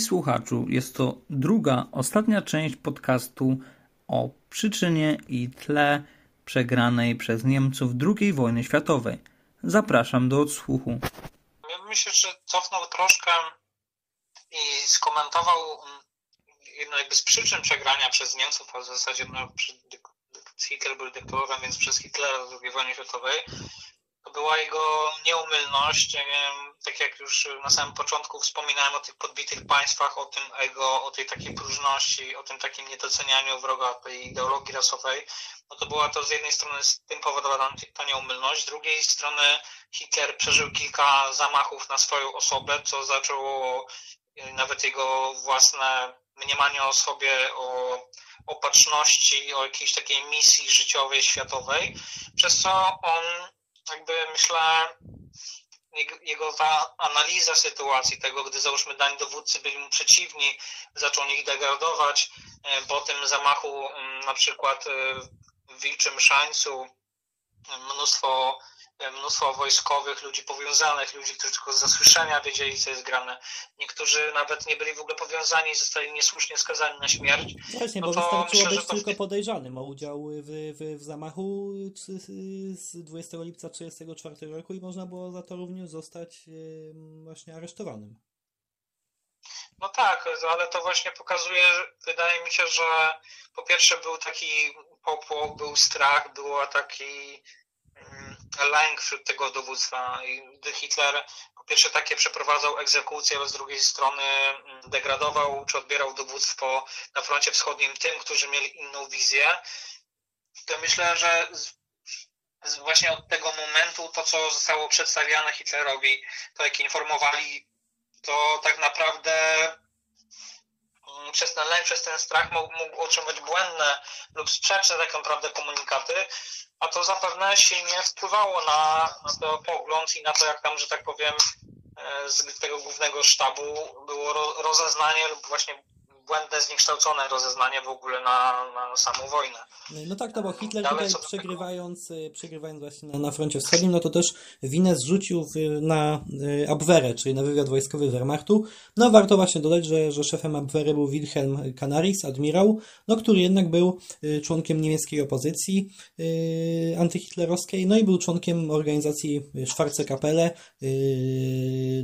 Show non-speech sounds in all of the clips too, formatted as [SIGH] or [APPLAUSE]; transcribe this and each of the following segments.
Słuchaczu, jest to druga, ostatnia część podcastu o przyczynie i tle przegranej przez Niemców II wojny światowej. Zapraszam do odsłuchu. Ja myślę, że cofnął troszkę i skomentował jedno jakby z przyczyn przegrania przez Niemców, a w zasadzie no, Hitler był dyktatorem, więc przez Hitlera w II wojnie światowej, to była jego nieumylność, tak jak już na samym początku wspominałem o tych podbitych państwach, o tym ego, o tej takiej próżności, o tym takim niedocenianiu wroga tej ideologii rasowej, no to była to z jednej strony z tym powodowana ta nieumylność, z drugiej strony Hitler przeżył kilka zamachów na swoją osobę, co zaczęło e, nawet jego własne mniemanie o sobie, o opatrzności, o jakiejś takiej misji życiowej, światowej, przez co on jakby myślę jego ta analiza sytuacji, tego, gdy załóżmy dań dowódcy byli mu przeciwni, zaczął nich degradować, e, po tym zamachu na przykład e, w Wilczym Szańcu mnóstwo mnóstwo wojskowych, ludzi powiązanych, ludzi, którzy tylko z zasłyszenia wiedzieli, co jest grane. Niektórzy nawet nie byli w ogóle powiązani, zostali niesłusznie skazani na śmierć. Właśnie, no bo wystarczyło myślę, być tylko podejrzanym o udział w, w, w zamachu z 20 lipca 1934 roku i można było za to również zostać właśnie aresztowanym. No tak, ale to właśnie pokazuje, wydaje mi się, że po pierwsze był taki popłoch, był strach, było taki lęk wśród tego dowództwa. Gdy Hitler po pierwsze takie przeprowadzał egzekucje, ale z drugiej strony mm, degradował czy odbierał dowództwo na froncie wschodnim tym, którzy mieli inną wizję, to myślę, że właśnie od tego momentu to, co zostało przedstawiane Hitlerowi, to jak informowali, to tak naprawdę mm, przez ten lęk, przez ten strach mógł, mógł otrzymać błędne lub sprzeczne tak naprawdę komunikaty, a to zapewne silnie wpływało na, na to pogląd i na to, jak tam, że tak powiem, e, z tego głównego sztabu było rozeznanie lub właśnie błędne, zniekształcone rozeznanie w ogóle na, na samą wojnę. No tak, no bo Hitler Dalej tutaj przegrywając, y, przegrywając właśnie na, na froncie wschodnim, no to też winę zrzucił na y, Abwehrę, czyli na wywiad wojskowy Wehrmachtu. No warto właśnie dodać, że, że szefem Abwehry był Wilhelm Canaris, admirał, no który jednak był y, członkiem niemieckiej opozycji antyhitlerowskiej, no i był członkiem organizacji Schwarze Kapelle,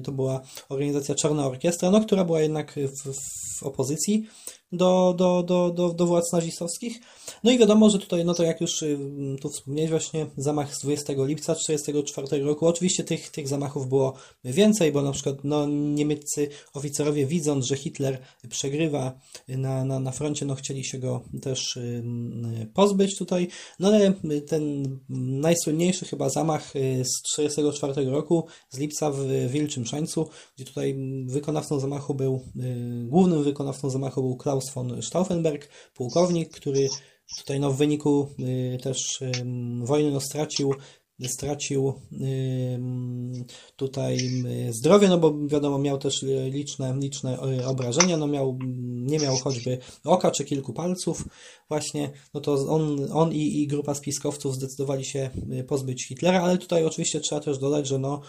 to była organizacja Czarna Orkiestra, no która była jednak w, w opozycji qui do, do, do, do, do władz nazistowskich. No i wiadomo, że tutaj, no to jak już y, tu wspomniałeś właśnie, zamach z 20 lipca 1944 roku, oczywiście tych, tych zamachów było więcej, bo na przykład no, niemieccy oficerowie widząc, że Hitler przegrywa na, na, na froncie, no chcieli się go też y, pozbyć tutaj, no ale ten najsłynniejszy chyba zamach y, z 1944 roku, z lipca w Wilczym Szańcu, gdzie tutaj wykonawcą zamachu był, głównym wykonawcą zamachu był Klaus von Stauffenberg, pułkownik, który Tutaj no, w wyniku y, też y, wojny no, stracił stracił tutaj zdrowie, no bo wiadomo, miał też liczne, liczne y, obrażenia, no miał, nie miał choćby oka czy kilku palców właśnie, no to on, on i, i grupa spiskowców zdecydowali się pozbyć Hitlera, ale tutaj oczywiście trzeba też dodać, że no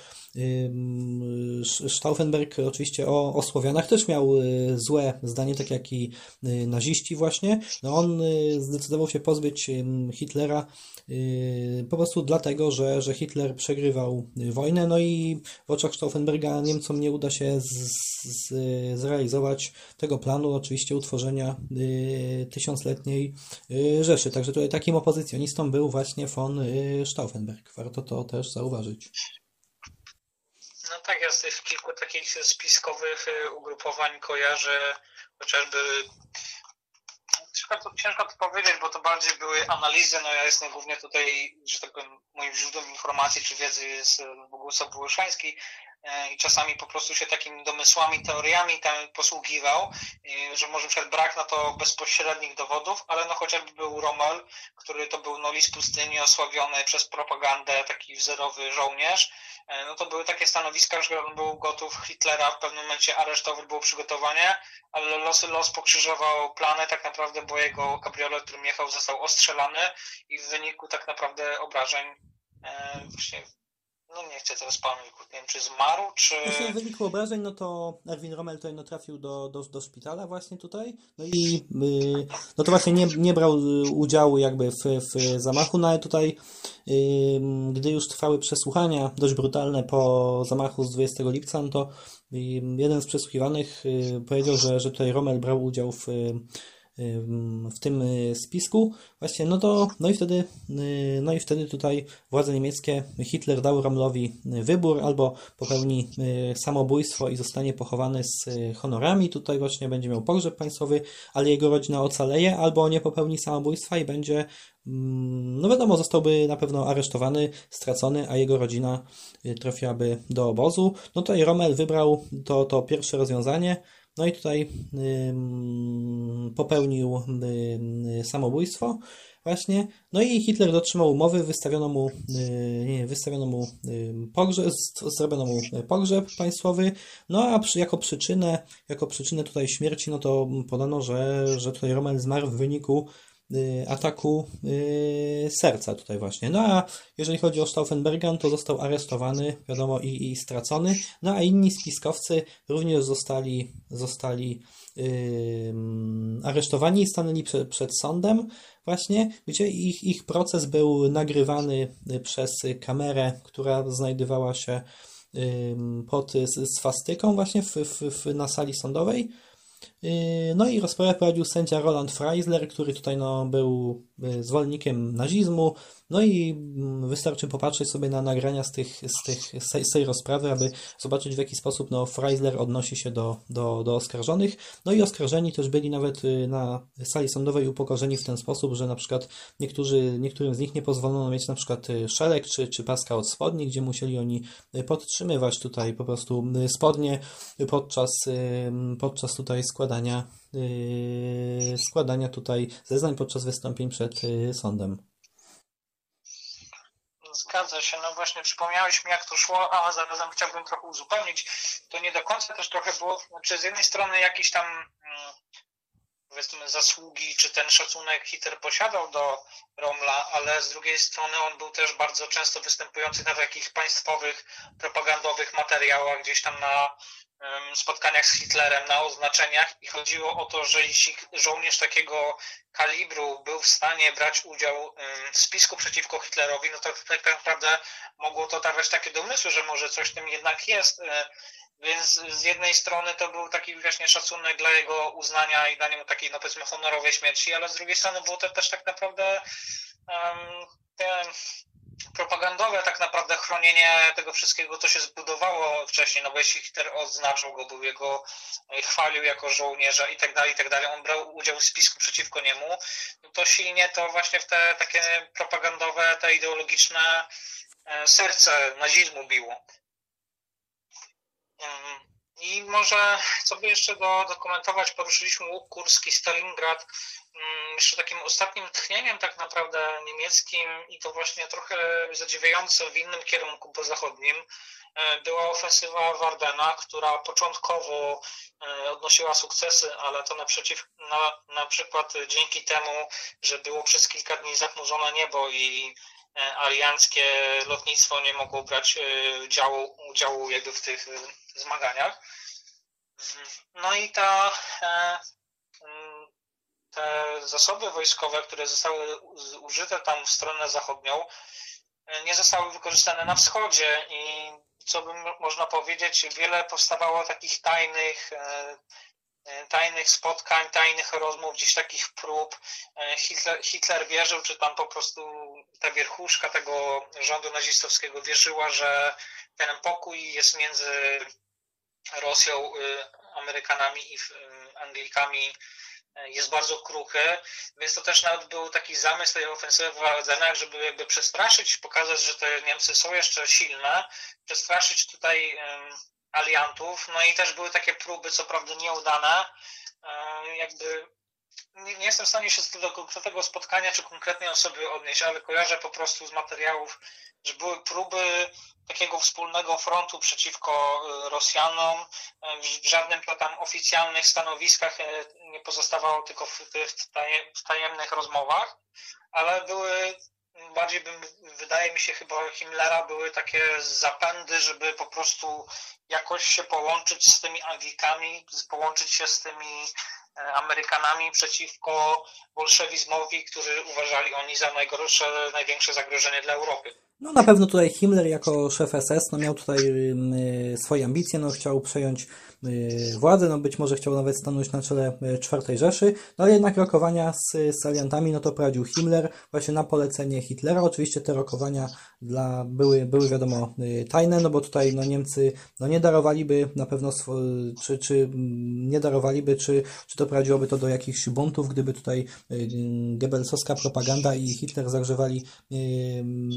Stauffenberg oczywiście o, o Słowianach też miał y, złe zdanie, tak jak i y, naziści właśnie. No on y, zdecydował się pozbyć Hitlera po prostu dlatego, że, że Hitler przegrywał wojnę, no i w oczach Stauffenberga Niemcom nie uda się z, z, zrealizować tego planu, oczywiście utworzenia tysiącletniej Rzeszy. Także tutaj takim opozycjonistą był właśnie von Stauffenberg. Warto to też zauważyć. No tak, ja z kilku takich spiskowych y, ugrupowań kojarzę chociażby ciężko to, ciężko to powiedzieć, bo to bardziej były analizy, no ja jestem głównie tutaj, że tak powiem, moim źródłem informacji czy wiedzy jest Bogusław Błyszański, E, i czasami po prostu się takimi domysłami, teoriami tam posługiwał, e, że może przykład brak na to bezpośrednich dowodów, ale no chociażby był Rommel, który to był no lis pustyni osławiony przez propagandę, taki wzorowy żołnierz, e, no to były takie stanowiska, że on był gotów Hitlera w pewnym momencie aresztować, było przygotowanie, ale losy los pokrzyżował plany tak naprawdę, bo jego kabriolet, którym jechał, został ostrzelany i w wyniku tak naprawdę obrażeń właśnie no nie chcę teraz pamięć, nie wiem, czy zmarł, czy... W wyniku obrażeń, no to Erwin Rommel no, trafił do, do, do szpitala właśnie tutaj, no i yy, no to właśnie nie, nie brał udziału jakby w, w zamachu, no ale tutaj yy, gdy już trwały przesłuchania dość brutalne po zamachu z 20 lipca, no to jeden z przesłuchiwanych y, powiedział, że, że tutaj Rommel brał udział w w tym y, spisku, właśnie, no to, no i wtedy, y, no i wtedy tutaj władze niemieckie, Hitler dał Rommelowi wybór, albo popełni y, samobójstwo i zostanie pochowany z honorami, tutaj właśnie będzie miał pogrzeb państwowy, ale jego rodzina ocaleje, albo nie popełni samobójstwa i będzie, mm, no wiadomo, zostałby na pewno aresztowany, stracony, a jego rodzina trafiłaby do obozu. No tutaj Rommel wybrał to, to pierwsze rozwiązanie, no i tutaj popełnił samobójstwo właśnie. No i Hitler dotrzymał umowy, wystawiono mu, nie, wystawiono mu pogrzeb, zrobiono mu pogrzeb państwowy, no a przy, jako przyczynę, jako przyczynę tutaj śmierci, no to podano, że, że tutaj Rommel zmarł w wyniku Y, ataku y, serca tutaj właśnie. No a jeżeli chodzi o Stauffenberga, to został aresztowany, wiadomo, i, i stracony. No a inni spiskowcy również zostali, zostali yy, aresztowani i stanęli przed, sądem właśnie, gdzie ich, ich proces był nagrywany przez kamerę, która znajdowała się pod swastyką właśnie w, w, w, na sali sądowej. Yy, no i rozprawę prowadził sędzia Roland Freisler, który tutaj no, był yy, zwolennikiem nazizmu, no i mm, wystarczy popatrzeć sobie na nagrania z, tych, z, tych, z tej rozprawy, aby zobaczyć w jaki sposób no, Freisler odnosi się do, do, do oskarżonych. No i oskarżeni też byli nawet y, na sali sądowej upokorzeni w ten sposób, że na przykład niektórzy, niektórym z nich nie pozwolono mieć na przykład szelek czy, czy paska od spodni, gdzie musieli oni podtrzymywać tutaj po prostu spodnie podczas, podczas tutaj składania składania tutaj zeznań podczas wystąpień przed sądem. Zgadza się. No właśnie przypomniałeś mi, jak to szło, a zarazem chciałbym trochę uzupełnić. To nie do końca też trochę było, znaczy z jednej strony jakiś tam mm, powiedzmy zasługi, czy ten szacunek Hitler posiadał do Romla, ale z drugiej strony on był też bardzo często występujący na takich państwowych, propagandowych materiałach, gdzieś tam na spotkaniach z Hitlerem na oznaczeniach i chodziło o to, że jeśli żołnierz takiego kalibru był w stanie brać udział w spisku przeciwko Hitlerowi, no to tak naprawdę mogło to dawać takie domysły, że może coś tym jednak jest. E, więc z jednej strony to był taki właśnie szacunek dla jego uznania i dania mu takiej, no powiedzmy, honorowej śmierci, ale z drugiej strony było to też tak naprawdę um, te propagandowe tak naprawdę chronienie tego wszystkiego, co się zbudowało wcześniej, no bo jeśli Hitler odznaczył go, był jego, e, chwalił jako żołnierza i tak dalej, i tak dalej, on brał udział w spisku przeciwko niemu, no to silnie to właśnie w te takie propagandowe, te ideologiczne e, serce nazizmu biło. I może co by jeszcze do, dokumentować, poruszyliśmy łuk kurski, Stalingrad, mm, jeszcze takim ostatnim tchnieniem tak naprawdę niemieckim i to właśnie trochę zadziwiające w innym kierunku pozachodnim e, była ofensywa w Ardenach, która początkowo e, odnosiła sukcesy, ale to naprzeciw, na, na przykład dzięki temu, że było przez kilka dni zachmurzone niebo i e, alianckie lotnictwo nie mogło brać udziału, udziału jakby w tych zmaganiach. No i ta, mm, te zasoby wojskowe, które zostały użyte tam w stronę zachodnią, e, nie zostały wykorzystane na wschodzie i co by można powiedzieć, wiele powstawało takich tajnych, e, tajnych spotkań, tajnych rozmów, gdzieś takich prób. Hitler, Hitler wierzył, czy tam po prostu ta wierchuszka tego rządu nazistowskiego wierzyła, że ten pokój jest między Rosją, y, Amerykanami i y, Anglikami jest bardzo kruchy, więc to też nawet był taki zamysł tej ofensywy w Ardenach, żeby jakby przestraszyć, pokazać, że te Niemcy są jeszcze silne, przestraszyć tutaj aliantów, no i też były takie próby, co prawda nieudane, jakby nie, nie jestem w stanie się do konkretnego spotkania czy konkretnej osoby odnieść, ale kojarzę po prostu z materiałów, że były próby takiego wspólnego frontu przeciwko e, Rosjanom. E, w żadnym tam oficjalnych stanowiskach e, nie pozostawało tylko w tajemnych rozmowach, ale były bardziej bym, wydaje mi się chyba Himmlera były takie zapędy, żeby po prostu jakoś się połączyć z tymi Anglikami, połączyć się z tymi Amerykanami przeciwko bolszewizmowi, który uważali oni za najgorsze, największe zagrożenie dla Europy. No na pewno tutaj Himmler jako szef SS no miał tutaj y, swoje ambicje, no chciał przejąć y, władzę, no być może chciał nawet stanąć na czele y, czwartej Rzeszy, no ale jednak rokowania z, z aliantami no to prowadził Himmler właśnie na polecenie Hitlera. Oczywiście te rokowania dla, były, były wiadomo tajne, no bo tutaj no Niemcy no nie darowaliby na pewno, czy, czy nie darowaliby, czy, czy doprowadziłoby to do jakichś buntów, gdyby tutaj Goebbelsowska propaganda i Hitler zagrzewali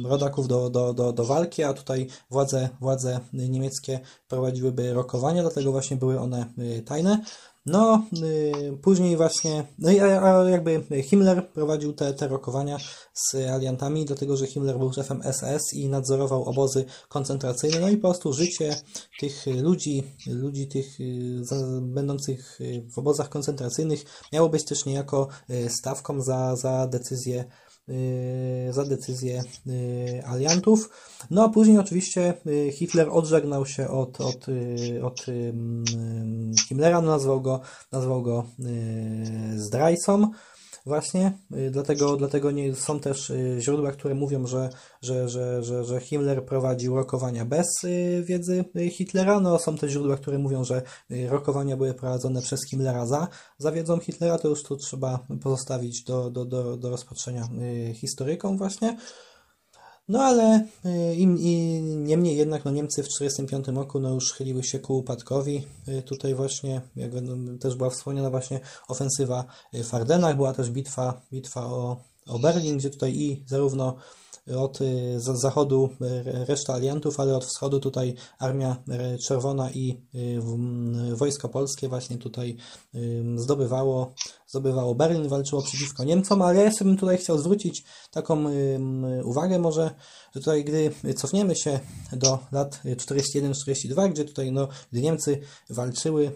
rodaków do, do, do, do walki, a tutaj władze, władze niemieckie prowadziłyby rokowania, dlatego właśnie były one y, tajne. No, y, później właśnie, no i jakby Himmler prowadził te, te rokowania z aliantami, dlatego że Himmler był szefem SS i nadzorował obozy koncentracyjne, no i po prostu życie tych ludzi, ludzi tych y, będących w obozach koncentracyjnych miało być też niejako stawką za, za decyzję za decyzję y, aliantów. No a później oczywiście y, Hitler odżegnał się od, od, od Himmlera, no, nazwał go, nazwał go zdrajcą. Właśnie, y, dlatego, dlatego nie, są też y, źródła, które mówią, że, że, że, że, że Himmler prowadził rokowania bez y, wiedzy Hitlera. No, są też źródła, które mówią, że rokowania były prowadzone przez Himmlera za, za wiedzą Hitlera. To już tu trzeba pozostawić do, do, do, do rozpatrzenia historykom właśnie. No ale y, im, i niemniej jednak no Niemcy w 1945 roku no już chyliły się ku upadkowi. Y, tutaj właśnie, jak też była wspomniana właśnie ofensywa w Ardenach, była też bitwa, bitwa o, o Berlin, gdzie tutaj i zarówno od y, zachodu y, reszta aliantów, ale od wschodu tutaj Armia y, Czerwona i wojsko polskie właśnie tutaj zdobywało, zdobywało Berlin, walczyło przeciwko Niemcom, ale ja jeszcze bym tutaj chciał zwrócić taką uwagę może, że tutaj gdy cofniemy się do lat 41-42, gdzie tutaj no, gdy Niemcy walczyły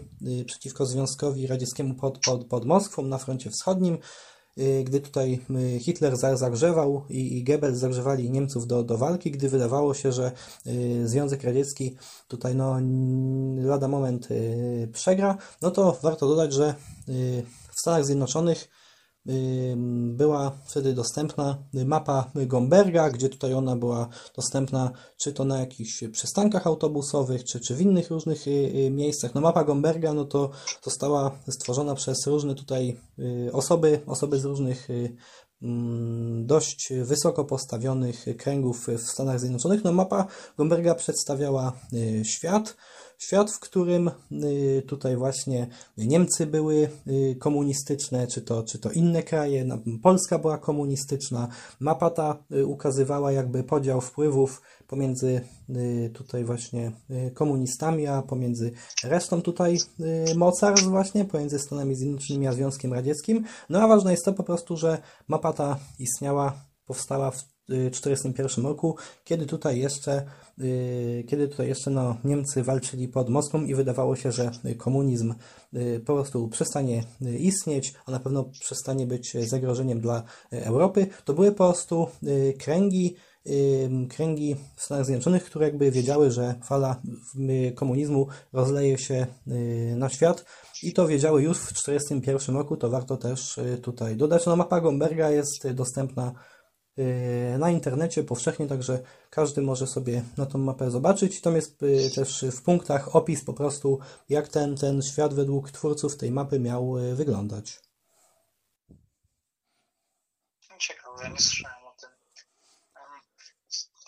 przeciwko Związkowi Radzieckiemu pod, pod, pod Moskwą na froncie wschodnim, gdy tutaj y, Hitler zagrzewał i Goebbels zagrzewali Niemców do, do walki, gdy wydawało się, że y, Związek Radziecki tutaj no lada moment przegra, no to warto dodać, że w Stanach Zjednoczonych była wtedy dostępna mapa Gomberga, gdzie tutaj ona była dostępna czy to na jakichś przystankach autobusowych, czy, czy w innych różnych y, y, miejscach. No mapa Gomberga no to została stworzona przez różne tutaj y, osoby, osoby z różnych mm, dość wysoko postawionych kręgów w Stanach Zjednoczonych. No mapa Gomberga przedstawiała świat, Świat, w którym y, tutaj właśnie Niemcy były y, komunistyczne, czy to, czy to inne kraje, Polska była komunistyczna. Mapa ta y, ukazywała jakby podział wpływów pomiędzy tutaj właśnie komunistami, a pomiędzy resztą tutaj mocarstw właśnie, pomiędzy Stanami Zjednoczonymi a Związkiem Radzieckim. No a ważne jest to po prostu, że mapa ta istniała, powstała w 1941 roku, kiedy tutaj jeszcze, y, kiedy tutaj jeszcze no, Niemcy walczyli pod Moskwą i wydawało się, że komunizm y, po prostu przestanie y, istnieć, a na pewno przestanie być zagrożeniem dla Europy, to były po prostu kręgi, kręgi w Stanach Zjednoczonych, które jakby wiedziały, że fala komunizmu rozleje się na świat i to wiedziały już w 1941 roku, to warto też tutaj dodać. No mapa Gomberga jest dostępna na internecie powszechnie, także każdy może sobie na tą mapę zobaczyć. Tam jest y, też w punktach opis po prostu, jak ten, ten świat według twórców tej mapy miał y, wyglądać. Ciekawe, nie słyszałem o tym.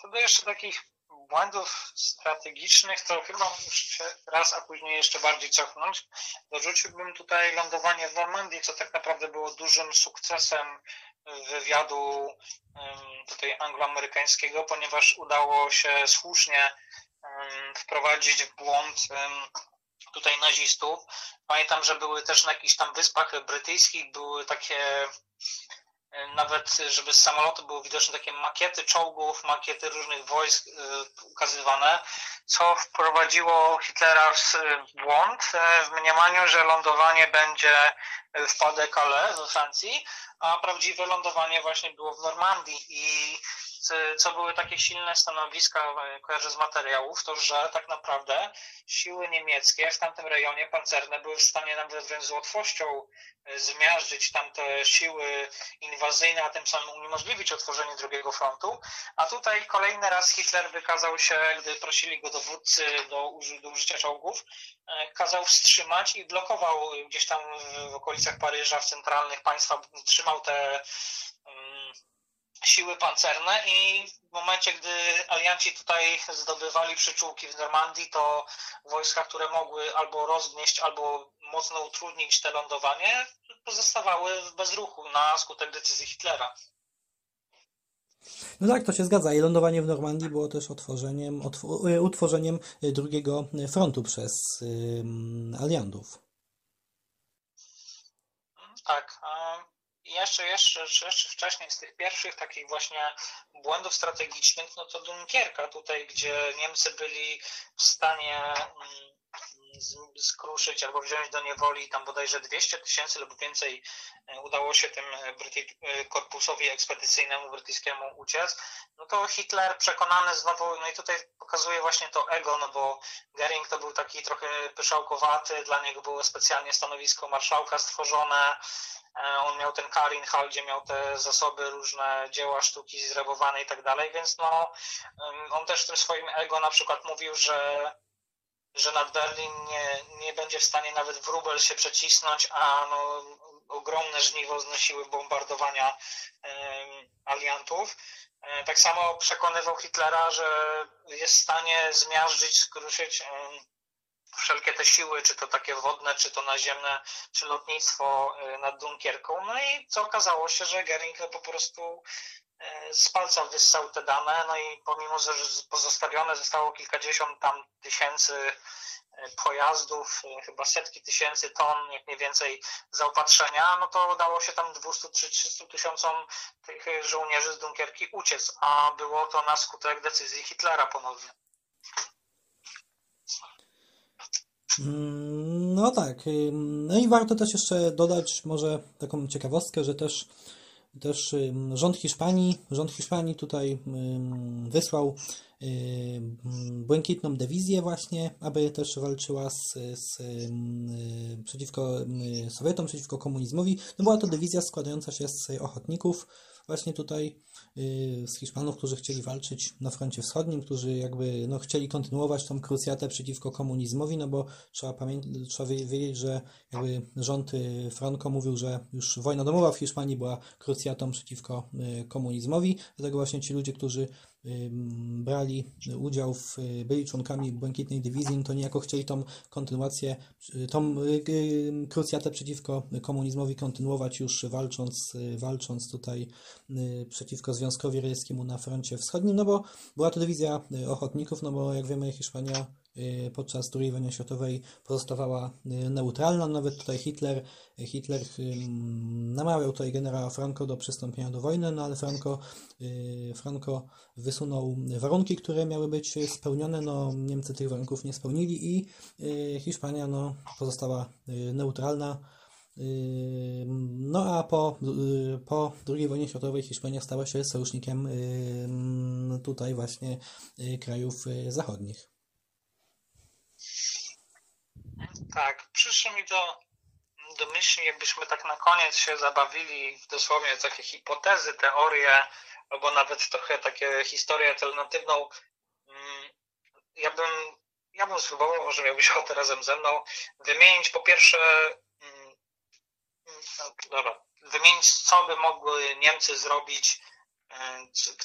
Co do jeszcze takich błędów strategicznych, to chyba muszę raz, a później jeszcze bardziej cofnąć. Dorzuciłbym tutaj lądowanie w Normandii, co tak naprawdę było dużym sukcesem wywiadu tutaj angloamerykańskiego, ponieważ udało się słusznie wprowadzić w błąd tutaj nazistów. Pamiętam, że były też na jakichś tam wyspach brytyjskich były takie nawet żeby z samolotu były widoczne takie makiety czołgów, makiety różnych wojsk ukazywane, co wprowadziło Hitlera w błąd w mniemaniu, że lądowanie będzie w Pas de Calais we Francji, a prawdziwe lądowanie właśnie było w Normandii i co były takie silne stanowiska, e, kojarzę z materiałów, to że tak naprawdę siły niemieckie w tamtym rejonie pancerne były w stanie nawet wręcz z łatwością e, zmiażdżyć tamte siły inwazyjne, a tym samym uniemożliwić otworzenie drugiego frontu. A tutaj kolejny raz Hitler wykazał się, gdy prosili go dowódcy do, do użycia czołgów, e, kazał wstrzymać i blokował gdzieś tam w okolicach Paryża, w centralnych państwach, trzymał te siły pancerne i w momencie, gdy alianci tutaj zdobywali przyczółki w Normandii, to wojska, które mogły albo rozgnieść, albo mocno utrudnić te lądowanie, pozostawały w bezruchu na skutek decyzji Hitlera. No tak, to się zgadza. I lądowanie w Normandii było też otworzeniem, e, utworzeniem drugiego frontu przez um, aliantów. Tak. I jeszcze, jeszcze, jeszcze wcześniej z tych pierwszych takich właśnie błędów strategicznych, no to Dunkierka tutaj, gdzie Niemcy byli w stanie mm, skruszyć albo wziąć do niewoli tam bodajże 200 tysięcy lub więcej e, udało się tym Bryty e, korpusowi ekspedycyjnemu brytyjskiemu uciec, no to Hitler przekonany znowu, no i tutaj pokazuje właśnie to ego, no bo Goering to był taki trochę pyszałkowaty, dla niego było specjalnie stanowisko marszałka stworzone, E, on miał ten Karin gdzie miał te zasoby, różne dzieła sztuki zrabowane i tak dalej, więc no, on też w tym swoim ego na przykład mówił, że, że nad Berlin nie, nie będzie w stanie nawet wróbel się przecisnąć, a no, ogromne żniwo znosiły bombardowania aliantów. E, tak samo przekonywał Hitlera, że jest w stanie zmiażdżyć, skruszyć wszelkie te siły, czy to takie wodne, czy to naziemne, czy lotnictwo y, nad Dunkierką. No i co okazało się, że Gering po prostu y, z palca wyssał te dane, no i pomimo, że pozostawione zostało kilkadziesiąt tam tysięcy y, pojazdów, chyba setki tysięcy ton, jak mniej więcej zaopatrzenia, no to udało się tam 200-300 tysiącom tych żołnierzy z Dunkierki uciec, a było to na skutek decyzji Hitlera ponownie. No tak. No i warto też jeszcze dodać może taką ciekawostkę, że też, też rząd Hiszpanii, rząd Hiszpanii tutaj wysłał błękitną dywizję właśnie, aby też walczyła z, z, przeciwko Sowietom, przeciwko komunizmowi. No była to dywizja składająca się z ochotników, właśnie tutaj y, z Hiszpanów, którzy chcieli walczyć na froncie wschodnim, którzy jakby no, chcieli kontynuować tą krucjatę przeciwko komunizmowi, no bo trzeba, trzeba wiedzieć, że jakby rząd y, Franco mówił, że już wojna domowa w Hiszpanii była krucjatą przeciwko y, komunizmowi, dlatego właśnie ci ludzie, którzy brali udział w, byli członkami Błękitnej Dywizji, to niejako chcieli tą kontynuację, tą krucjatę przeciwko komunizmowi kontynuować już walcząc, walcząc tutaj przeciwko Związkowi Radzieckiemu na froncie wschodnim, no bo była to dywizja ochotników, no bo jak wiemy Hiszpania Y, podczas II wojny światowej pozostawała y, neutralna. Nawet tutaj Hitler, Hitler namawiał tutaj generała Franco do przystąpienia do wojny, no ale Franco, y, Franco wysunął warunki, które miały być spełnione. No, Niemcy tych warunków nie spełnili i Hiszpania no, pozostała neutralna. No a po, po II wojnie światowej Hiszpania stała się sojusznikiem tutaj właśnie krajów zachodnich. Tak, przyszło mi do, do myśli, jakbyśmy tak na koniec się zabawili w dosłownie takie hipotezy, teorie, albo nawet trochę takie historię alternatywną. Mm, ja bym, ja bym spróbował, może miałbyś ochotę razem ze mną, wymienić po pierwsze, mm, no, dobra, wymienić, co by mogły Niemcy zrobić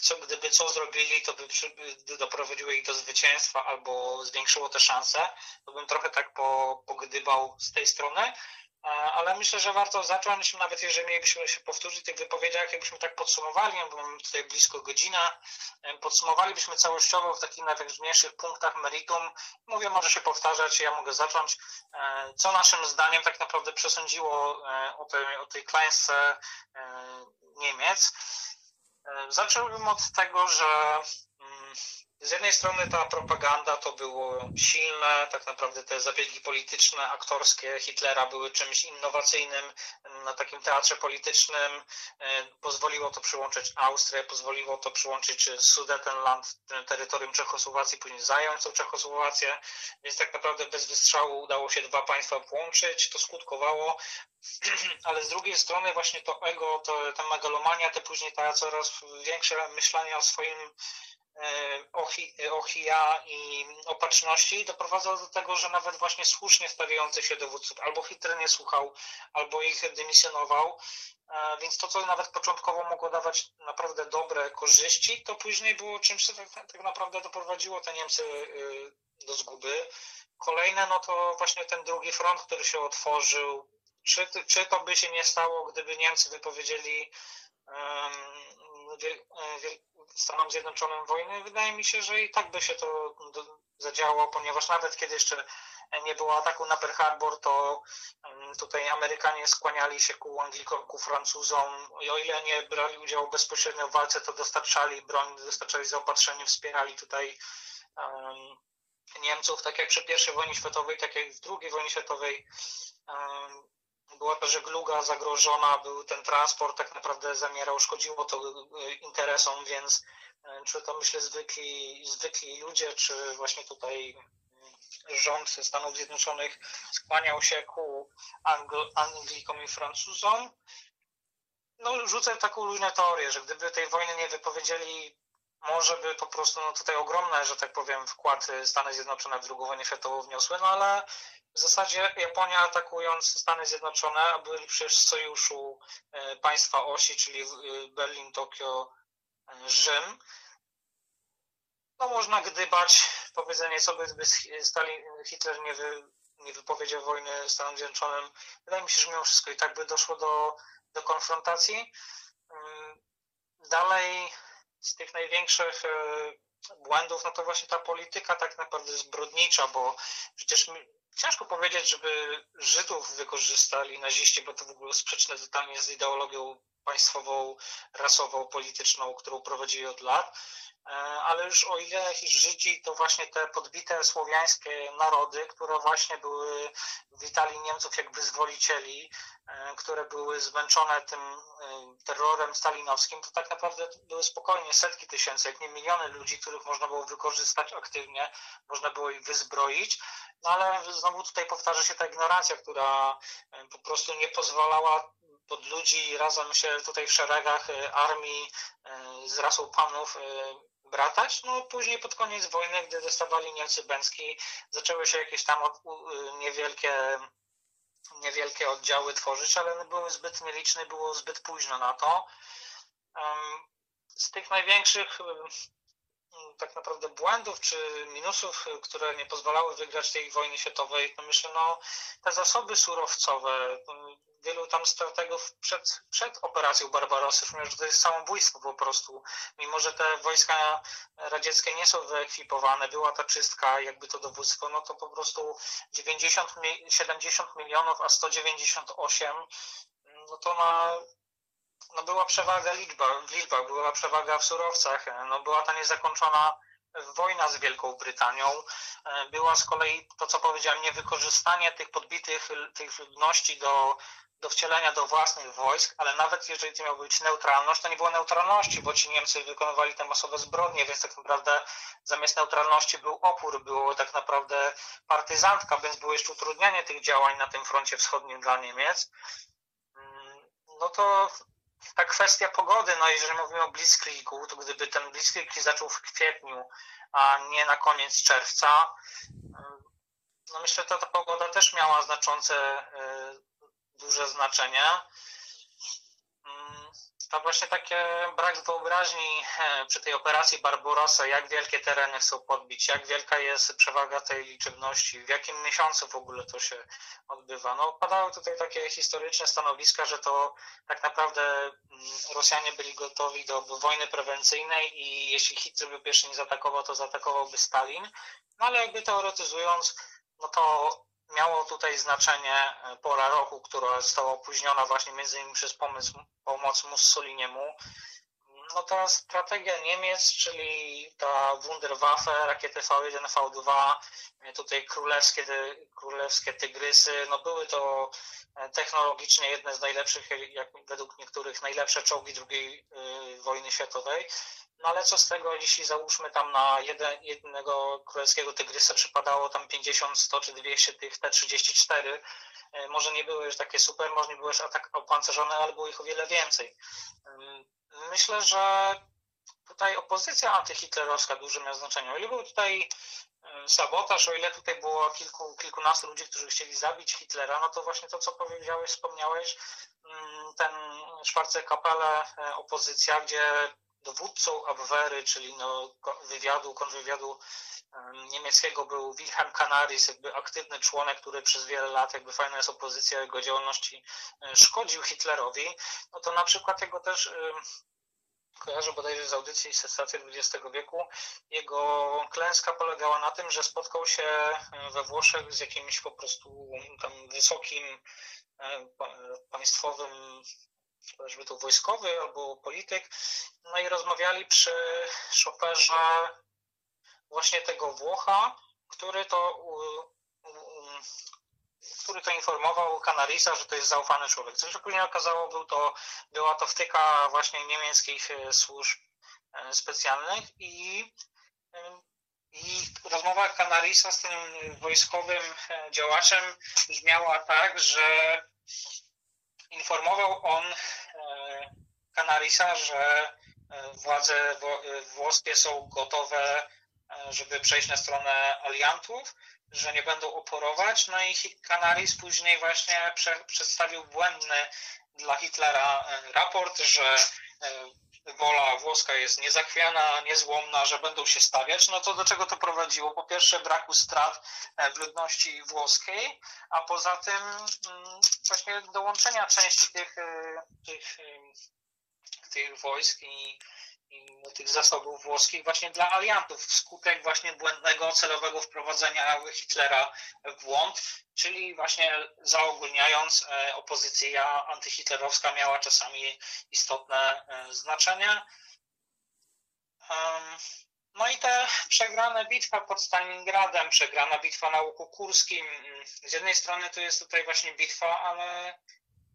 co, gdyby co zrobili, to by, doprowadziło ich do zwycięstwa albo zwiększyło te szanse, to bym trochę tak po, pogdybał z tej strony. ale myślę, że warto zacząć, nawet jeżeli mielibyśmy się powtórzyć w tych wypowiedziach, jakbyśmy tak podsumowali, bo mamy tutaj blisko godzina, podsumowalibyśmy całościowo w takich najważniejszych punktach meritum. Mówię, może się powtarzać, ja mogę zacząć. Co naszym zdaniem tak naprawdę przesądziło o tej, o tej klęsce Niemiec? Zacząłbym od tego, że z jednej strony ta propaganda to było silne, tak naprawdę te zabiegi polityczne, aktorskie Hitlera były czymś innowacyjnym na takim teatrze politycznym. E, pozwoliło to przyłączyć Austrię, pozwoliło to przyłączyć Sudetenland, terytorium Czechosłowacji, później zająć tą Czechosłowację, więc tak naprawdę bez wystrzału udało się dwa państwa połączyć, to skutkowało, [CLEARS THROAT] ale z drugiej strony właśnie to ego, to, ta megalomania, te później ta coraz większe myślenie o swoim ochija i opatrzności doprowadzało do tego, że nawet właśnie słusznie stawiający się dowódców albo Hitler nie słuchał, albo ich dymisjonował, e, więc to, co nawet początkowo mogło dawać naprawdę dobre korzyści, to później było czymś, co tak, tak naprawdę doprowadziło te Niemcy e, do zguby. Kolejne, no to właśnie ten drugi front, który się otworzył. Czy, czy to by się nie stało, gdyby Niemcy wypowiedzieli Stanom Zjednoczonym wojny, wydaje mi się, że i tak by się to zadziałało, ponieważ nawet kiedy jeszcze nie było ataku na Pearl Harbor, to tutaj Amerykanie skłaniali się ku Anglikom, ku Francuzom. I o ile nie brali udziału bezpośrednio w walce, to dostarczali broń, dostarczali zaopatrzenie, wspierali tutaj um, Niemców, tak jak przy I wojnie światowej, tak jak w II wojnie światowej. Um, była to żegluga zagrożona, był ten transport tak naprawdę zamierał, szkodziło to e, interesom, więc e, czy to myślę zwykli, zwykli ludzie, czy właśnie tutaj mm, rząd Stanów Zjednoczonych skłaniał się ku Angl Anglikom i Francuzom. No, rzucę taką luźną teorię, że gdyby tej wojny nie wypowiedzieli, może by po prostu no, tutaj ogromne, że tak powiem, wkład Stany Zjednoczone w II wojnę światową wniosły, no ale w zasadzie Japonia atakując Stany Zjednoczone, byli przecież w sojuszu e, państwa osi, czyli e, Berlin, Tokio, e, Rzym, no można gdybać, powiedzenie sobie, gdyby Stalin, Hitler nie, wy, nie wypowiedział wojny Stanom Zjednoczonym, wydaje mi się, że mimo wszystko i tak by doszło do, do konfrontacji. Mm, dalej z tych największych błędów, no to właśnie ta polityka tak naprawdę zbrodnicza, bo przecież ciężko powiedzieć, żeby Żydów wykorzystali naziści, bo to w ogóle sprzeczne totalnie z ideologią państwową, rasową, polityczną, którą prowadzili od lat. E, ale już o ile Żydzi to właśnie te podbite słowiańskie narody, które właśnie były, witali Niemców jak wyzwolicieli, e, które były zmęczone tym e, terrorem stalinowskim, to tak naprawdę były spokojnie setki tysięcy, jak nie miliony ludzi, których można było wykorzystać aktywnie, można było ich wyzbroić, no ale znowu tutaj powtarza się ta ignorancja, która po prostu nie pozwalała pod ludzi razem się tutaj w szeregach armii z rasą panów bratać. No później pod koniec wojny, gdy dostawali Niemcy Bęcki, zaczęły się jakieś tam niewielkie, niewielkie oddziały tworzyć, ale były zbyt nieliczne, było zbyt późno na to. Z tych największych tak naprawdę błędów czy minusów, które nie pozwalały wygrać tej wojny światowej, to myślę, no te zasoby surowcowe, wielu tam strategów przed, przed operacją Barbarossa mówią, że to jest samobójstwo po prostu. Mimo, że te wojska radzieckie nie są wyekwipowane, była ta czystka, jakby to dowództwo, no to po prostu 90, 70 milionów, a 198, no to na no była przewaga liczba, w liczbach, była przewaga w surowcach, no była ta niezakończona wojna z Wielką Brytanią. Była z kolei to, co powiedziałem, niewykorzystanie tych podbitych tych ludności do do wcielenia do własnych wojsk, ale nawet jeżeli to miała być neutralność, to nie było neutralności, bo ci Niemcy wykonywali te masowe zbrodnie, więc tak naprawdę zamiast neutralności był opór, było tak naprawdę partyzantka, więc było jeszcze utrudnianie tych działań na tym froncie wschodnim dla Niemiec. Mm, no to ta kwestia pogody, no jeżeli mówimy o Blitzkriegu, to gdyby ten Blitzkrieg zaczął w kwietniu, a nie na koniec czerwca, no myślę, że ta pogoda też miała znaczące y, duże znaczenie. To właśnie takie brak wyobraźni e, przy tej operacji Barbarossa, jak wielkie tereny chcą podbić, jak wielka jest przewaga tej liczebności, w jakim miesiącu w ogóle to się odbywa. No, padały tutaj takie historyczne stanowiska, że to tak naprawdę mm, Rosjanie byli gotowi do wojny prewencyjnej i jeśli Hitler by pierwszy nie zaatakował, to zaatakowałby Stalin. No ale jakby teoretyzując, no to miało tutaj znaczenie e, pora roku, która została opóźniona właśnie między innymi przez pomysł, pomoc Mussoliniemu. No ta strategia Niemiec, czyli ta Wunderwaffe, rakiety V1, V2, e, tutaj królewskie, królewskie tygrysy, no były to e, technologicznie jedne z najlepszych, jak według niektórych najlepsze czołgi II wojny światowej. No ale co z tego, jeśli załóżmy tam na jeden, jednego królewskiego tygrysa przypadało tam 50, 100 czy 200 tych T-34, e, może nie były już takie super, może nie były już atak opancerzone, ale było ich o wiele więcej. Myślę, że tutaj opozycja antyhitlerowska duże miała znaczenie. O ile był tutaj sabotaż, o ile tutaj było kilku, kilkunastu ludzi, którzy chcieli zabić Hitlera, no to właśnie to, co powiedziałeś, wspomniałeś, ten Schwarze Kapelle, e, opozycja, gdzie dowódcą Abwehry, czyli no, wywiadu, kontrwywiadu niemieckiego był Wilhelm Canaris, jakby aktywny członek, który przez wiele lat, jakby fajna jest opozycja jego działalności, e, szkodził Hitlerowi, no to na przykład jego też kojarzę bodajże z audycji Sensacji XX wieku, jego klęska polegała na tym, że spotkał się e, we Włoszech z jakimś po prostu tam wysokim e, państwowym chociażby to wojskowy albo polityk, no i rozmawiali przy szoferze właśnie tego Włocha, który to, który to informował Kanarisa, że to jest zaufany człowiek. Co się później okazało, był to, była to wtyka właśnie niemieckich e, służb e, specjalnych i, e, i rozmowa Kanarisa z tym wojskowym działaczem brzmiała tak, że informował on Kanarisa, że władze włoskie są gotowe żeby przejść na stronę aliantów, że nie będą oporować. No i Canaris później właśnie prze, przedstawił błędny dla Hitlera e, raport, że e, wola włoska jest niezachwiana, niezłomna, że będą się stawiać. No to do czego to prowadziło? Po pierwsze braku strat e, w ludności włoskiej, a poza tym mm, właśnie dołączenia części tych, tych, tych wojsk i tych zasobów włoskich właśnie dla aliantów wskutek właśnie błędnego, celowego wprowadzenia Hitlera w błąd, czyli właśnie zaogólniając e, opozycja antyhitlerowska miała czasami istotne e, znaczenie. No i te przegrane bitwa pod Stalingradem, przegrana bitwa na Łuku Kurskim, z jednej strony to jest tutaj właśnie bitwa, ale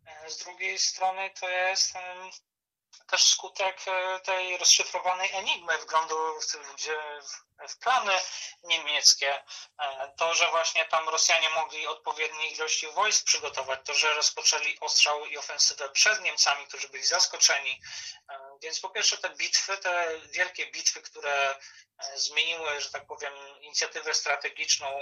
e, z drugiej strony to jest też skutek e, tej rozszyfrowanej enigmy wglądu w, w plany niemieckie. E, to, że właśnie tam Rosjanie mogli odpowiedniej ilości wojsk przygotować, to, że rozpoczęli ostrzał i ofensywę przed Niemcami, którzy byli zaskoczeni. E, więc po pierwsze te bitwy, te wielkie bitwy, które zmieniły, że tak powiem, inicjatywę strategiczną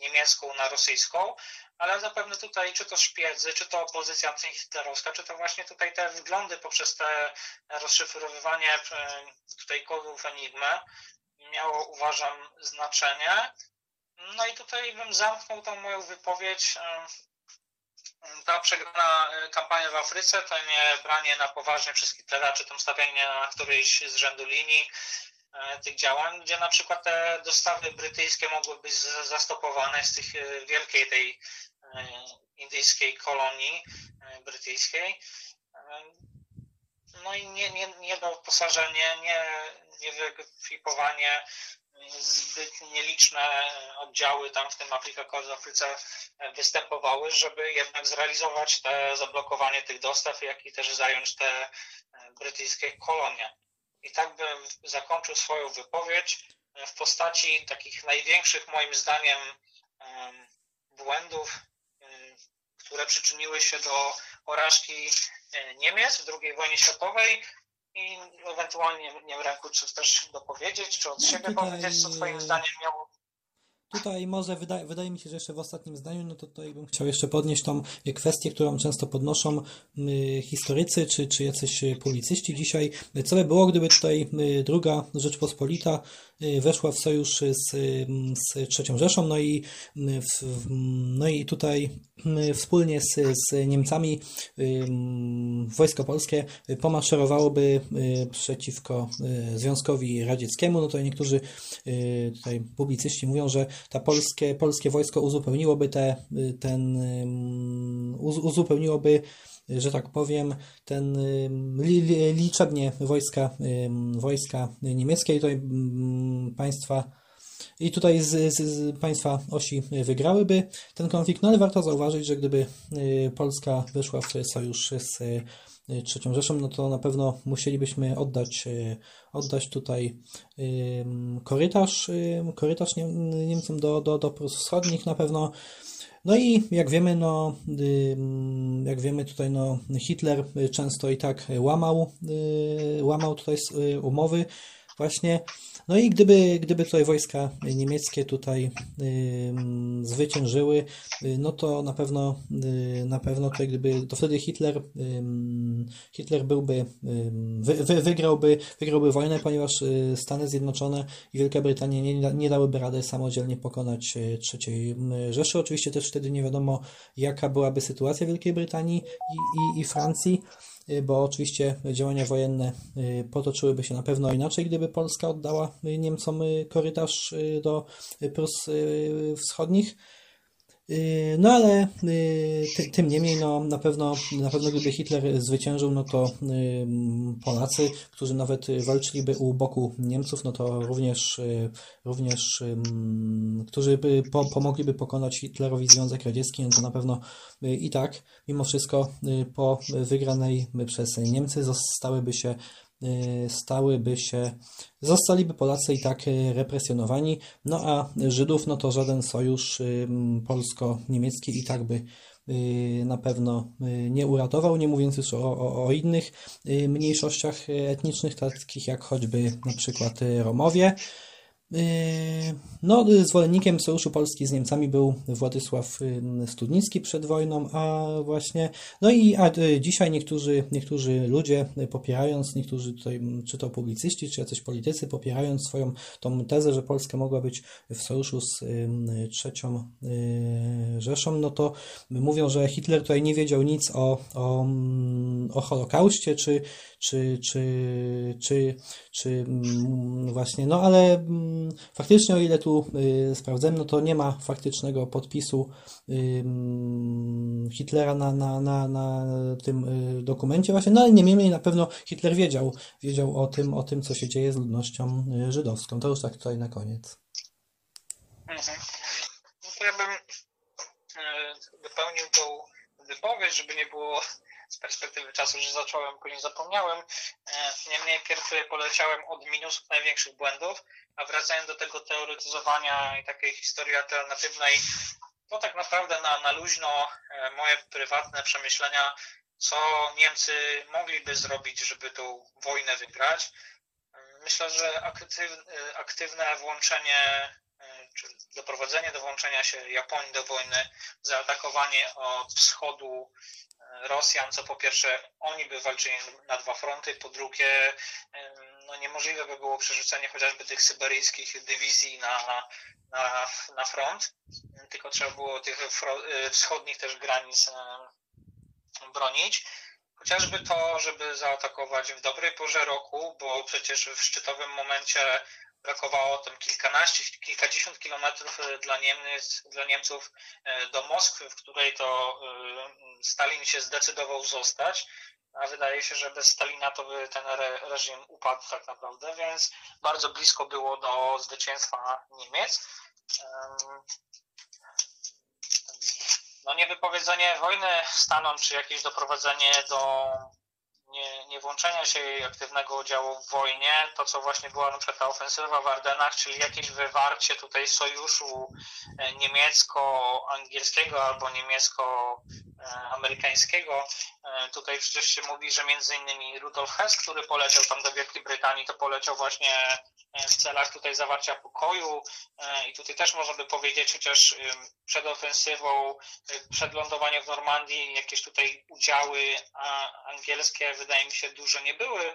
niemiecką na rosyjską, ale zapewne tutaj, czy to szpiedzy, czy to opozycja antyhitlerowska, czy to właśnie tutaj te wglądy poprzez te rozszyfrowywanie e, tutaj kodów Enigmy miało, uważam, znaczenie. No i tutaj bym zamknął tą moją wypowiedź. E, ta przegrana e, kampania w Afryce to nie branie na poważnie przez Hitlera, czy tam stawianie na którejś z rzędu linii, tych działań, gdzie na przykład te dostawy brytyjskie mogły być zastopowane z tych e, wielkiej tej e, indyjskiej kolonii brytyjskiej. No i nie, nie, nie doposażenie, nie, nie wyekwipowanie, zbyt nieliczne oddziały tam w tym w Afryce występowały, żeby jednak zrealizować te zablokowanie tych dostaw, jak i też zająć te brytyjskie kolonie. I tak bym zakończył swoją wypowiedź e, w postaci takich największych moim zdaniem błędów, e, które przyczyniły się do porażki e, Niemiec w II wojnie światowej i ewentualnie nie w ręku czy też dopowiedzieć, czy od no siebie powiedzieć, co twoim zdaniem miało Tutaj może wydaje, wydaje mi się, że jeszcze w ostatnim zdaniu, no to tutaj bym chciał jeszcze podnieść tą kwestię, którą często podnoszą y, historycy czy, czy jacyś publicyści dzisiaj. Co by było, gdyby tutaj y, druga Rzeczpospolita y, weszła w sojusz z, z III Rzeszą, no i, w, no i tutaj wspólnie z, z Niemcami wojsko polskie pomaszerowałoby przeciwko Związkowi Radzieckiemu, no to niektórzy tutaj publicyści mówią, że ta polskie, polskie wojsko uzupełniłoby te, ten, uzupełniłoby, że tak powiem, ten liczebnie wojska, wojska niemieckie. I tutaj państwa i tutaj z, z, z, państwa osi wygrałyby ten konflikt, no ale warto zauważyć, że gdyby y, Polska wyszła w sojusz z trzecią Rzeszą, no to na pewno musielibyśmy oddać, e, oddać tutaj korytarz, korytarz Niemcom do, do, do Prus Wschodnich na pewno. No i jak wiemy, no, jak wiemy tutaj, no, Hitler często i tak łamał, y, łamał tutaj y, umowy właśnie no i gdyby, gdyby tutaj wojska niemieckie tutaj y, zwyciężyły, y, no to na pewno, y, na pewno tutaj gdyby, to wtedy Hitler, y, Hitler byłby, wy, wy, wygrałby, wygrałby wojnę, ponieważ y, Stany Zjednoczone i Wielka Brytania nie, nie dałyby rady samodzielnie pokonać y, trzeciej Rzeszy. Oczywiście też wtedy nie wiadomo, jaka byłaby sytuacja Wielkiej Brytanii i, i, i Francji. Y, bo oczywiście działania wojenne y, potoczyłyby się na pewno inaczej, gdyby Polska oddała y, Niemcom korytarz do Prus Wschodnich. Yy, no ale yy, tym niemniej, no, na, pewno, na pewno gdyby Hitler zwyciężył, no to yy, Polacy, którzy nawet walczyliby u boku Niemców, no to również, również którzy by pomogliby pokonać Hitlerowi Związek Radziecki, no to na pewno i tak, mimo wszystko po wygranej przez Niemcy zostałyby się stałyby się, zostaliby Polacy i tak y, represjonowani, no a Żydów, no to żaden sojusz y, polsko-niemiecki i tak by na pewno nie uratował, nie mówiąc już o, o, o innych mniejszościach etnicznych, takich jak choćby na przykład Romowie. Yy, no, zwolennikiem Sojuszu Polski z Niemcami był Władysław Studnicki przed wojną, a właśnie, no i a y, dzisiaj niektórzy, niektórzy ludzie popierając, niektórzy tutaj, czy to publicyści, czy jacyś politycy, popierając swoją tą tezę, że Polska mogła być w sojuszu z trzecią y, Rzeszą, no to mówią, że Hitler tutaj nie wiedział nic o, o, o Holokauście, czy, czy, czy, czy, czy właśnie, no ale faktycznie, o ile tu y, sprawdzę, no to nie ma faktycznego podpisu y, Hitlera na, na, na, na tym y, dokumencie właśnie, no ale niemniej na pewno Hitler wiedział, wiedział o tym, o tym, co się dzieje z ludnością żydowską. To już tak tutaj na koniec. Mhm. No ja bym wypełnił tą wypowiedź, żeby nie było z perspektywy czasu, że zacząłem, później zapomniałem. E, niemniej pierw poleciałem od minusów największych błędów, a wracając do tego teoretyzowania i takiej historii alternatywnej, to tak naprawdę na, na luźno e, moje prywatne przemyślenia, co Niemcy mogliby zrobić, żeby tą wojnę wygrać. Myślę, że aktywne włączenie czy doprowadzenie do włączenia się Japonii do wojny, zaatakowanie od wschodu Rosjan, co po pierwsze oni by walczyli na dwa fronty, po drugie no niemożliwe by było przerzucenie chociażby tych syberyjskich dywizji na, na, na front, tylko trzeba było tych y, wschodnich też granic bronić. Chociażby to, żeby zaatakować w dobrej porze roku, bo przecież w szczytowym momencie brakowało tam kilkanaście, kilkadziesiąt kilometrów e, dla, Niemiec, dla Niemców e, do Moskwy, w której to e, Stalin się zdecydował zostać, a wydaje się, że bez Stalina to by ten reżim upadł tak naprawdę, więc bardzo blisko było do zwycięstwa Niemiec. No niewypowiedzenie wojny Stanom, czy jakieś doprowadzenie do nie, nie włączenia się jej aktywnego udziału w wojnie, to co właśnie była na przykład ta ofensywa w Ardenach, czyli jakieś wywarcie tutaj sojuszu e, niemiecko-angielskiego albo niemiecko amerykańskiego. Tutaj przecież się mówi, że między innymi Rudolf Hess, który poleciał tam do Wielkiej Brytanii, to poleciał właśnie w celach tutaj zawarcia pokoju i tutaj też można by powiedzieć, chociaż przed ofensywą, przed lądowaniem w Normandii jakieś tutaj udziały angielskie wydaje mi się duże nie były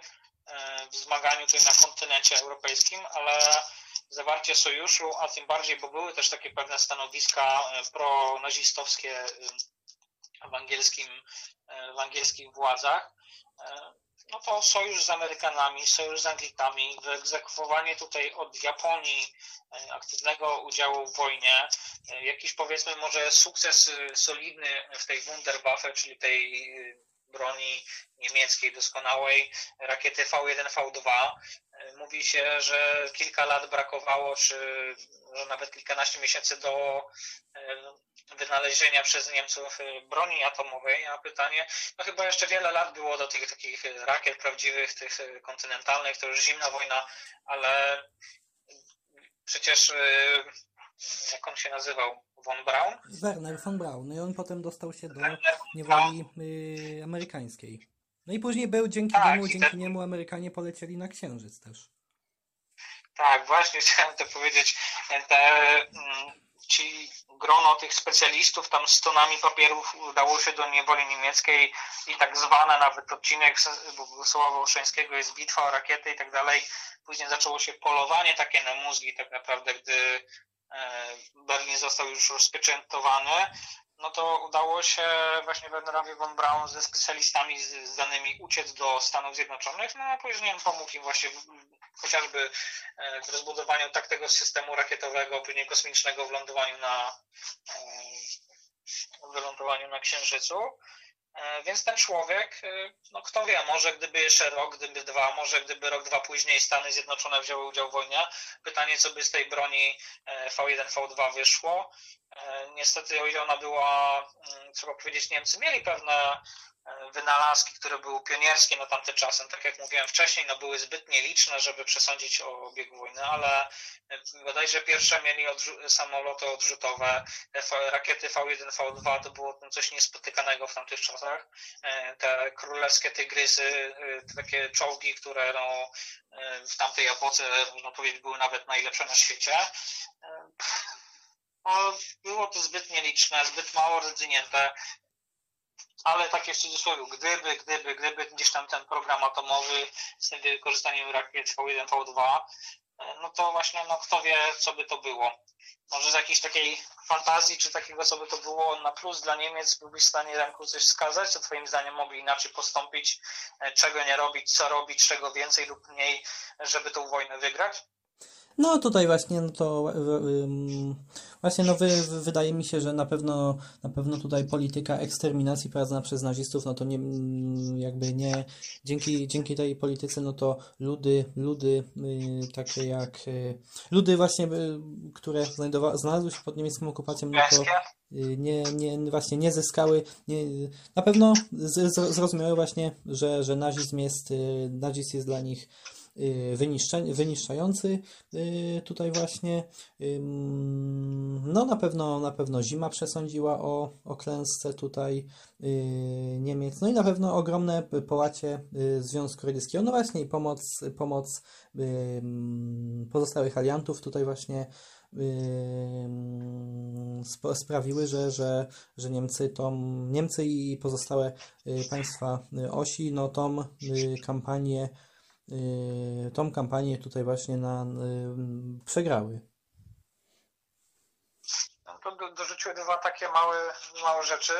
w zmaganiu tutaj na kontynencie europejskim, ale zawarcie sojuszu, a tym bardziej, bo były też takie pewne stanowiska pronazistowskie w, angielskim, w angielskich władzach, no to sojusz z Amerykanami, sojusz z Anglikami, wyegzekwowanie tutaj od Japonii aktywnego udziału w wojnie, jakiś powiedzmy może sukces solidny w tej Wunderwaffe, czyli tej broni niemieckiej doskonałej, rakiety V1, V2. Mówi się, że kilka lat brakowało, czy że nawet kilkanaście miesięcy do wynalezienia przez Niemców broni atomowej, a pytanie, no chyba jeszcze wiele lat było do tych takich rakiet prawdziwych, tych kontynentalnych, to już zimna wojna, ale przecież jak on się nazywał? Von Braun? Werner von Braun. No i on potem dostał się do niewoli y, amerykańskiej. No i później był dzięki tak, niemu, dzięki ten... niemu Amerykanie polecieli na Księżyc też. Tak, właśnie [LAUGHS] chciałem to powiedzieć. Te, mm, ci grono tych specjalistów tam z tonami papierów udało się do niewoli niemieckiej i tak zwane nawet odcinek Bogusława Wołoszeńskiego jest bitwa o rakiety i tak dalej. Później zaczęło się polowanie takie na mózgi tak naprawdę, gdy e, Berlin został już rozpieczętowany, no to udało się właśnie Wernerowi von Braun ze specjalistami z, danymi uciec do Stanów Zjednoczonych, no a później pomógł im właśnie w, chociażby e, w rozbudowaniu tak tego systemu rakietowego, później kosmicznego w lądowaniu na, e, w lądowaniu na Księżycu. E, więc ten człowiek, no kto wie, może gdyby jeszcze rok, gdyby dwa, może gdyby rok, dwa później Stany Zjednoczone wzięły udział w wojnie, pytanie, co by z tej broni V1, V2 wyszło. Niestety, o ile ona była, mm, trzeba powiedzieć, Niemcy mieli pewne wynalazki, które były pionierskie na tamte czasy, tak jak mówiłem wcześniej, no były zbyt nieliczne, żeby przesądzić o biegu wojny, ale bodajże pierwsze mieli odrzu- samoloty odrzutowe, rakiety V1, V2 to było coś niespotykanego w tamtych czasach. E, te królewskie tygrysy, e, takie czołgi, które no, e, w tamtej epoce, można powiedzieć, były nawet najlepsze na świecie. Było to zbyt nieliczne, zbyt mało rozwinięte ale takie w cudzysłowie, gdyby, gdyby, gdyby gdzieś tam ten program atomowy z tym wykorzystaniem rakiet V1, V2, no to właśnie, no kto wie, co by to było. Może z jakiejś takiej fantazji, czy takiego, co by to było na plus dla Niemiec, byłbyś w stanie Remku coś wskazać, co twoim zdaniem mogli inaczej postąpić, e, czego nie robić, co robić, czego więcej lub mniej, żeby tą wojnę wygrać? No tutaj właśnie no to właśnie no wy, wydaje mi się, że na pewno na pewno tutaj polityka eksterminacji prowadzona przez nazistów, no to nie jakby nie dzięki, dzięki tej polityce no to ludy, ludy y, takie jak y, ludy właśnie, y, które znajdowa, znalazły się pod niemiecką okupacją, no to nie, nie, właśnie nie zyskały, nie, na pewno zrozumiały właśnie, że, że nazizm jest, nazizm jest dla nich Y, wyniszczający y, tutaj właśnie. No na pewno, na pewno zima przesądziła o, o klęsce tutaj y, Niemiec. No i na pewno ogromne połacie Związku Radzieckiego. No właśnie i pomoc, pomoc pozostałych aliantów tutaj właśnie sprawiły, że, że, że Niemcy, tą, Niemcy i pozostałe państwa osi no tą kampanię tą kampanię tutaj właśnie na, y, przegrały. No dorzuciły dwa takie małe, małe rzeczy.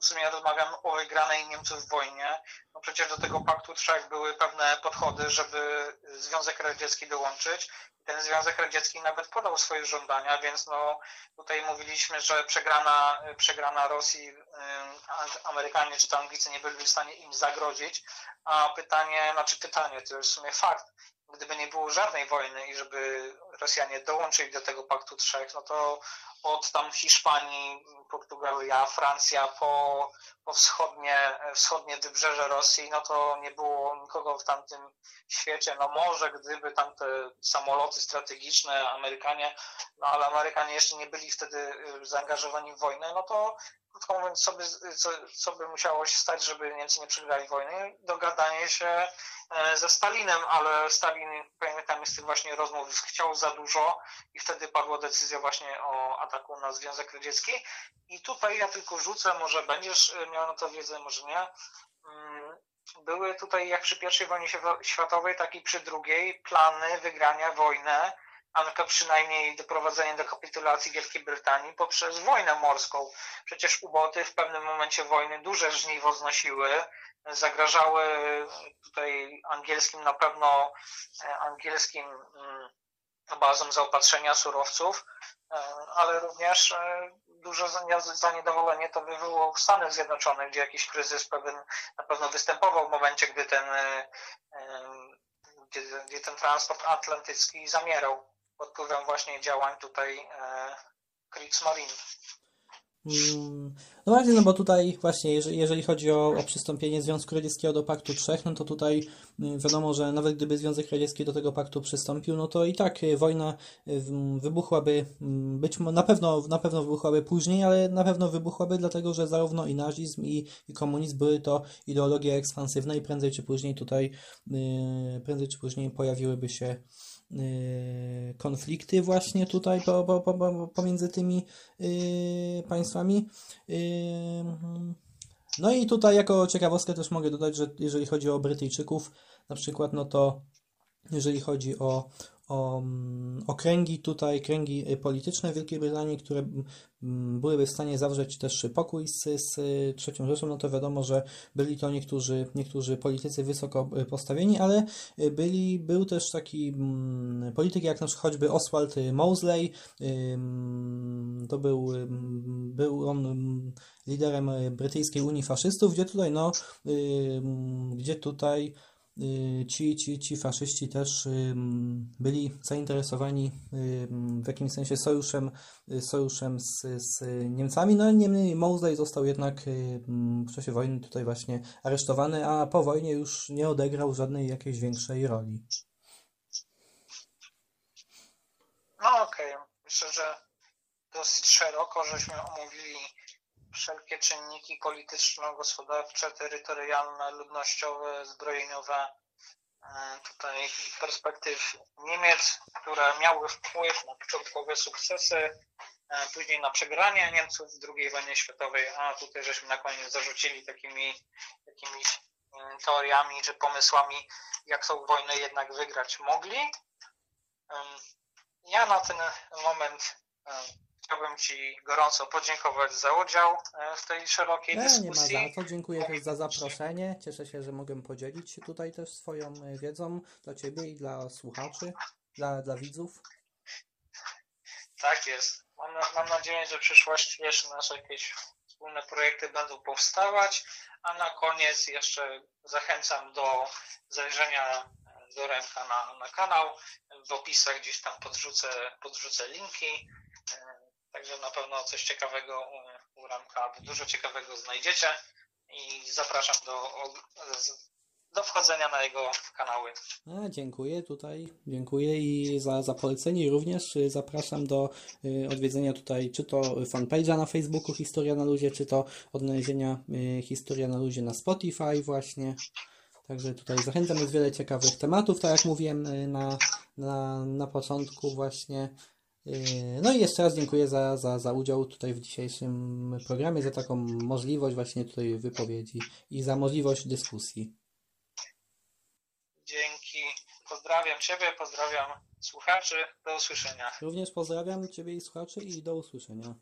W sumie rozmawiam o wygranej Niemców w wojnie. No przecież do tego paktu trzech były pewne podchody, żeby Związek Radziecki dołączyć. Ten Związek Radziecki nawet podał swoje żądania, więc no tutaj mówiliśmy, że przegrana, przegrana Rosji, Amerykanie czy to Anglicy nie byli w stanie im zagrodzić, a pytanie, znaczy pytanie, to jest w sumie fakt, gdyby nie było żadnej wojny i żeby Rosjanie dołączyli do tego Paktu Trzech, no to od tam Hiszpanii, Portugalia, Francja po, po wschodnie, wschodnie wybrzeże Rosji, no to nie było nikogo w tamtym świecie. No może gdyby tamte samoloty strategiczne, Amerykanie, no ale Amerykanie jeszcze nie byli wtedy y, zaangażowani w wojnę, no to krótko mówiąc, co by, co, co by musiało się stać, żeby Niemcy nie przegrali wojny? Dogadanie się ze Stalinem, ale Stalin, pamiętam z tych właśnie rozmów, chciał za dużo i wtedy padła decyzja właśnie o ataku na Związek Radziecki. I tutaj ja tylko rzucę, może będziesz e, miał na to wiedzę, może nie. Mm, były tutaj, jak przy I wojnie światowej, tak i przy drugiej, plany wygrania wojny a przynajmniej doprowadzenie do kapitulacji Wielkiej Brytanii poprzez wojnę morską. Przecież uboty w pewnym momencie wojny duże żniwo znosiły, zagrażały tutaj angielskim na pewno e, angielskim mm, bazom zaopatrzenia surowców, e, ale również e, duże zaniedolenie to wywołało w Stanach Zjednoczonych, gdzie jakiś kryzys pewien na pewno występował w momencie, gdy ten, gdy, gdy ten transport atlantycki zamierał pod wpływem właśnie działań tutaj e, Kriegsmarine. Mm, no właśnie, no bo tutaj właśnie, jeżeli, chodzi o, o przystąpienie Związku Radzieckiego do Paktu Trzech, no to tutaj y, wiadomo, że nawet gdyby Związek Radziecki do tego paktu przystąpił, no to i tak y, wojna y, wybuchłaby, mm, być na pewno, na pewno wybuchłaby później, ale na pewno wybuchłaby dlatego, że zarówno i nazizm i, i komunizm były to ideologie ekspansywne i prędzej czy później tutaj, prędzej czy później pojawiłyby się konflikty właśnie tutaj po, po, po, pomiędzy tymi y, państwami. Y, no i tutaj jako ciekawostkę też mogę dodać, że jeżeli chodzi o Brytyjczyków na przykład, no to jeżeli chodzi o, o mm, okręgi tutaj, kręgi y, polityczne Wielkiej Brytanii, które mm, byłyby w stanie zawrzeć też pokój z, z trzecią Rzeszą, no to wiadomo, że byli to niektórzy, niektórzy politycy wysoko y, postawieni, ale y, byli, był też taki mm, polityk jak na przykład choćby Oswald Mosley, to był, był on liderem brytyjskiej Unii Faszystów, gdzie tutaj, no, gdzie tutaj Y, ci, ci, ci faszyści też byli zainteresowani w jakimś sensie sojuszem, y, sojuszem z, z Niemcami. No niemniej Mosley został jednak w czasie wojny tutaj właśnie aresztowany, a po wojnie już nie odegrał żadnej jakiejś większej roli. No okej, okay. myślę, że dosyć szeroko żeśmy omówili wszelkie czynniki polityczno-gospodarcze, terytorialne, ludnościowe, zbrojeniowe e, tutaj perspektyw Niemiec, które miały wpływ na początkowe sukcesy, e, później na przegranie Niemców w II wojnie światowej, a tutaj żeśmy na koniec zarzucili takimi jakimiś mm, teoriami czy pomysłami, jak tą wojnę jednak wygrać mogli. Ja na ten moment Chciałbym Ci gorąco podziękować za udział e, w tej szerokiej dyskusji. Nie ma za co, dziękuję też za zaproszenie. Cieszę się, że mogę podzielić się tutaj też swoją e, wiedzą dla Ciebie i dla słuchaczy, dla, dla widzów. Tak jest. Mam, mam nadzieję, że w przyszłości jeszcze nasze jakieś wspólne projekty będą powstawać, a na koniec jeszcze zachęcam do zajrzenia e, do ręka na, na kanał. W opisach gdzieś tam podrzucę, podrzucę linki Także na pewno coś ciekawego u Ramka, dużo ciekawego znajdziecie i zapraszam do, do wchodzenia na jego kanały. A, dziękuję tutaj, dziękuję i za, za polecenie również y, zapraszam do y, odwiedzenia tutaj czy to fanpage'a na Facebooku Historia na Luzie, czy to odnalezienia y, Historia na Luzie na Spotify właśnie. Także tutaj zachęcam, jest wiele ciekawych tematów, tak jak mówiłem na, na, na początku właśnie. Yy, no i jeszcze raz dziękuję za, za, za udział tutaj w dzisiejszym programie, za taką możliwość właśnie tutaj wypowiedzi i za możliwość dyskusji. Dzięki. Pozdrawiam Ciebie, pozdrawiam słuchaczy. Do usłyszenia. Również pozdrawiam Ciebie i słuchaczy i do usłyszenia.